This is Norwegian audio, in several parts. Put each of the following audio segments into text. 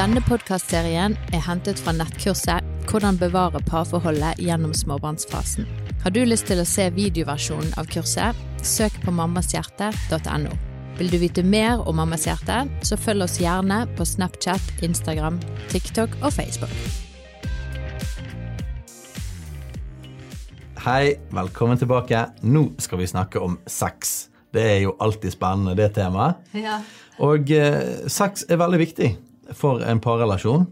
Denne podkastserien er hentet fra nettkurset 'Hvordan bevare parforholdet gjennom småbarnsfasen'. Har du lyst til å se videoversjonen av kurset, søk på mammashjerte.no. Vil du vite mer om Mammas hjerte, så følg oss gjerne på Snapchat, Instagram, TikTok og Facebook. Hei, velkommen tilbake. Nå skal vi snakke om sex. Det er jo alltid spennende, det temaet. Ja. Og eh, sex er veldig viktig for en parrelasjon.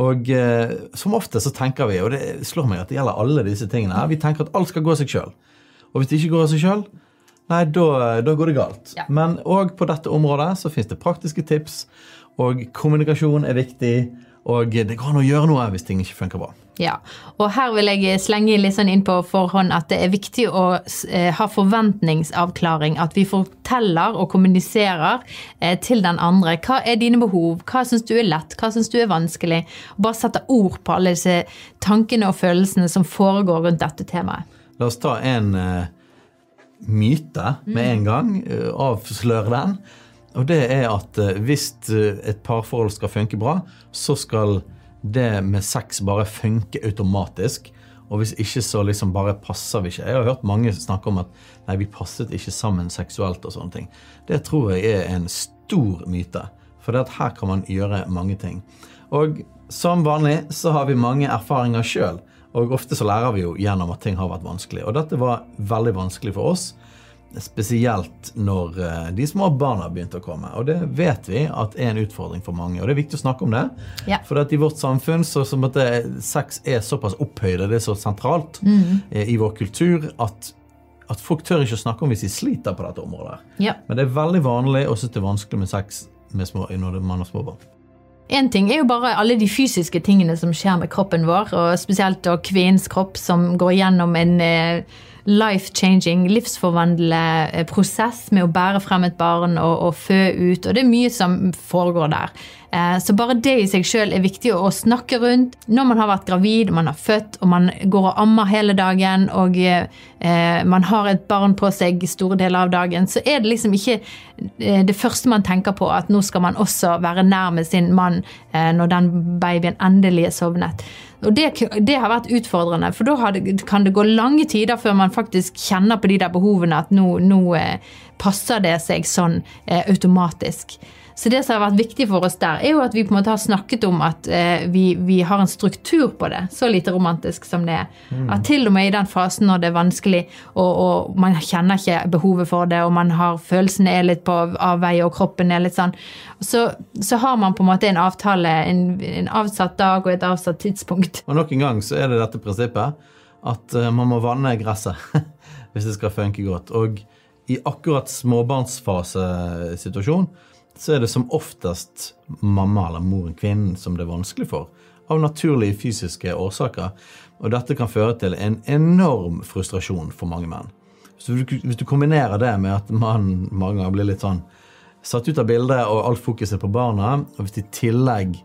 Og eh, som ofte så tenker vi, og det slår meg at det gjelder alle disse tingene, her, vi tenker at alt skal gå seg sjøl. Og hvis det ikke går av seg sjøl, nei, da, da går det galt. Ja. Men òg på dette området så fins det praktiske tips, og kommunikasjon er viktig. Og det går an å gjøre noe hvis ting ikke funker bra. Ja, og her vil jeg slenge litt sånn inn på forhånd at det er viktig å eh, ha forventningsavklaring. At vi forteller og kommuniserer eh, til den andre. Hva er dine behov? Hva syns du er lett? Hva syns du er vanskelig? Og bare sette ord på alle disse tankene og følelsene som foregår rundt dette temaet. La oss ta en eh, myte med en gang. eh, avsløre den. Og det er at eh, hvis eh, et parforhold skal funke bra, så skal det med sex bare funke automatisk. Og hvis ikke, så liksom bare passer vi ikke. Jeg har hørt mange snakke om at nei, vi passet ikke sammen seksuelt og sånne ting. Det tror jeg er en stor myte. For det at her kan man gjøre mange ting. Og som vanlig så har vi mange erfaringer sjøl. Og ofte så lærer vi jo gjennom at ting har vært vanskelig. Og dette var veldig vanskelig for oss. Spesielt når eh, de små barna begynte å komme. Og det vet vi at er en utfordring for mange. Og det er viktig å snakke om det. Ja. For at i vårt samfunn så, så måtte sex er såpass opphøyde, det er så sentralt mm. i vår kultur at, at folk tør ikke å snakke om hvis de sliter på dette området. Ja. Men det er veldig vanlig synes det er vanskelig med sex med små, når man har små barn. En ting er jo bare alle de fysiske tingene som skjer med kroppen vår, og spesielt da kvinnens kropp som går gjennom en eh, life-changing, livsforvandlende eh, prosess med å bære frem et barn og, og fø ut, og det er mye som foregår der. Eh, Så bare det i seg sjøl er viktig å snakke rundt. Når man har vært gravid, man har født, og man går og ammer hele dagen, og eh, man har et barn på seg store deler av dagen, så er det liksom ikke eh, det første man tenker på at nå skal man også være nær med sin mann eh, når den babyen endelig er sovnet. Og det, det har vært utfordrende, for da kan det gå lange tider før man faktisk kjenner på de der behovene at nå, nå eh, passer det seg sånn eh, automatisk. Så det som har vært viktig for oss der, er jo at vi på en måte har snakket om at eh, vi, vi har en struktur på det. Så lite romantisk som det er. At til og med i den fasen når det er vanskelig, og, og man kjenner ikke behovet for det, og man har følelsene er litt på avveie, og kroppen er litt sånn, så, så har man på en måte en avtale, en, en avsatt dag og et avsatt tidspunkt. Og nok en gang så er det dette prinsippet at eh, man må vanne gresset hvis det skal funke godt. Og i akkurat småbarnsfasesituasjon så er det som oftest mamma eller moren, kvinnen, som det er vanskelig for. Av naturlige fysiske årsaker. Og dette kan føre til en enorm frustrasjon for mange menn. Så hvis du, kombinerer det med at mannen mange ganger blir litt sånn satt ut av bildet, og alt fokuset på barna, og hvis i tillegg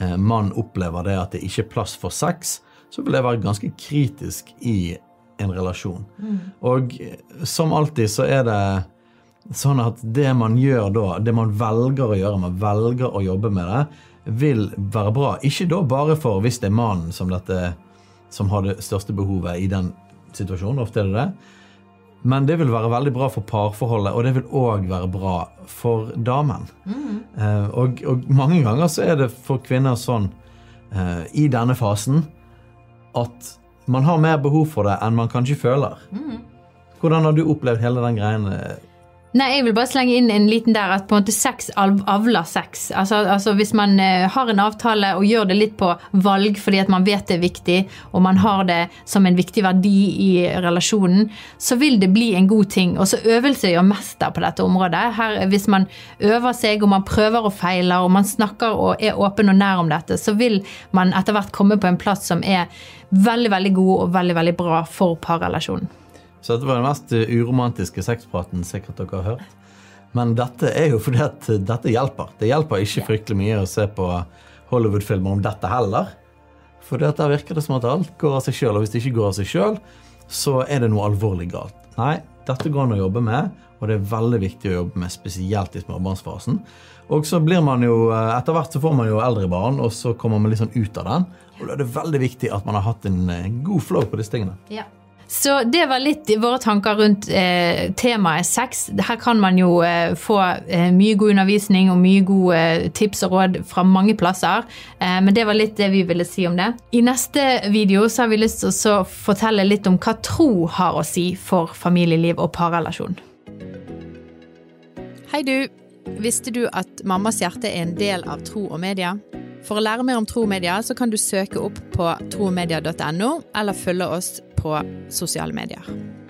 eh, mann opplever det at det ikke er plass for sex, så vil det være ganske kritisk i en relasjon. Og eh, som alltid så er det sånn at det man gjør da, det man velger å gjøre, man velger å jobbe med det, vil være bra. Ikke da bare for hvis det er mannen som, dette, som har det største behovet i den situasjonen, ofte er det det, men det vil være veldig bra for parforholdet, og det vil òg være bra for damen. Eh, og, og mange ganger så er det for kvinner sånn eh, i denne fasen at man har mer behov for det enn man kanskje føler. Hvordan har du opplevd hele den greien? Nei, jeg vil bare slenge inn en liten der at på en måte sex avler sex. Altså, altså Hvis man eh, har en avtale og gjør det litt på valg fordi at man vet det er viktig, og man har det som en viktig verdi i relasjonen, så vil det bli en god ting. Og så øvelse gjør mester på dette området. Her, hvis man øver seg og man prøver og feiler og man snakker og er åpen og nær om dette, så vil man etter hvert komme på en plass som er veldig, veldig god og veldig, veldig bra for parrelasjonen. Så dette var den mest eh, uromantiske sexpraten sikkert dere har hørt. Men dette er jo fordi at eh, dette hjelper. Det hjelper ikke fryktelig mye å se på Hollywood-filmer om dette heller. For der virker det som at alt går av seg sjøl, og hvis det ikke går av seg sjøl, så er det noe alvorlig galt. Nei, Dette går an å jobbe med, og det er veldig viktig å jobbe med, spesielt i småbarnsfasen. Og så blir man jo, eh, etter hvert så får man jo eldre barn, og så kommer man litt sånn ut av den. Og da er det veldig viktig at man har hatt en, en god flow på disse tingene. Ja. Så det var litt våre tanker rundt eh, temaet sex. Her kan man jo eh, få eh, mye god undervisning og mye gode eh, tips og råd fra mange plasser. Eh, men det var litt det vi ville si om det. I neste video så har vi lyst til å fortelle litt om hva tro har å si for familieliv og parrelasjon. Hei du! Visste du at Mammas hjerte er en del av Tro og Media? For å lære mer om tro og media, så kan du søke opp på tromedia.no, eller følge oss på sosiale medier.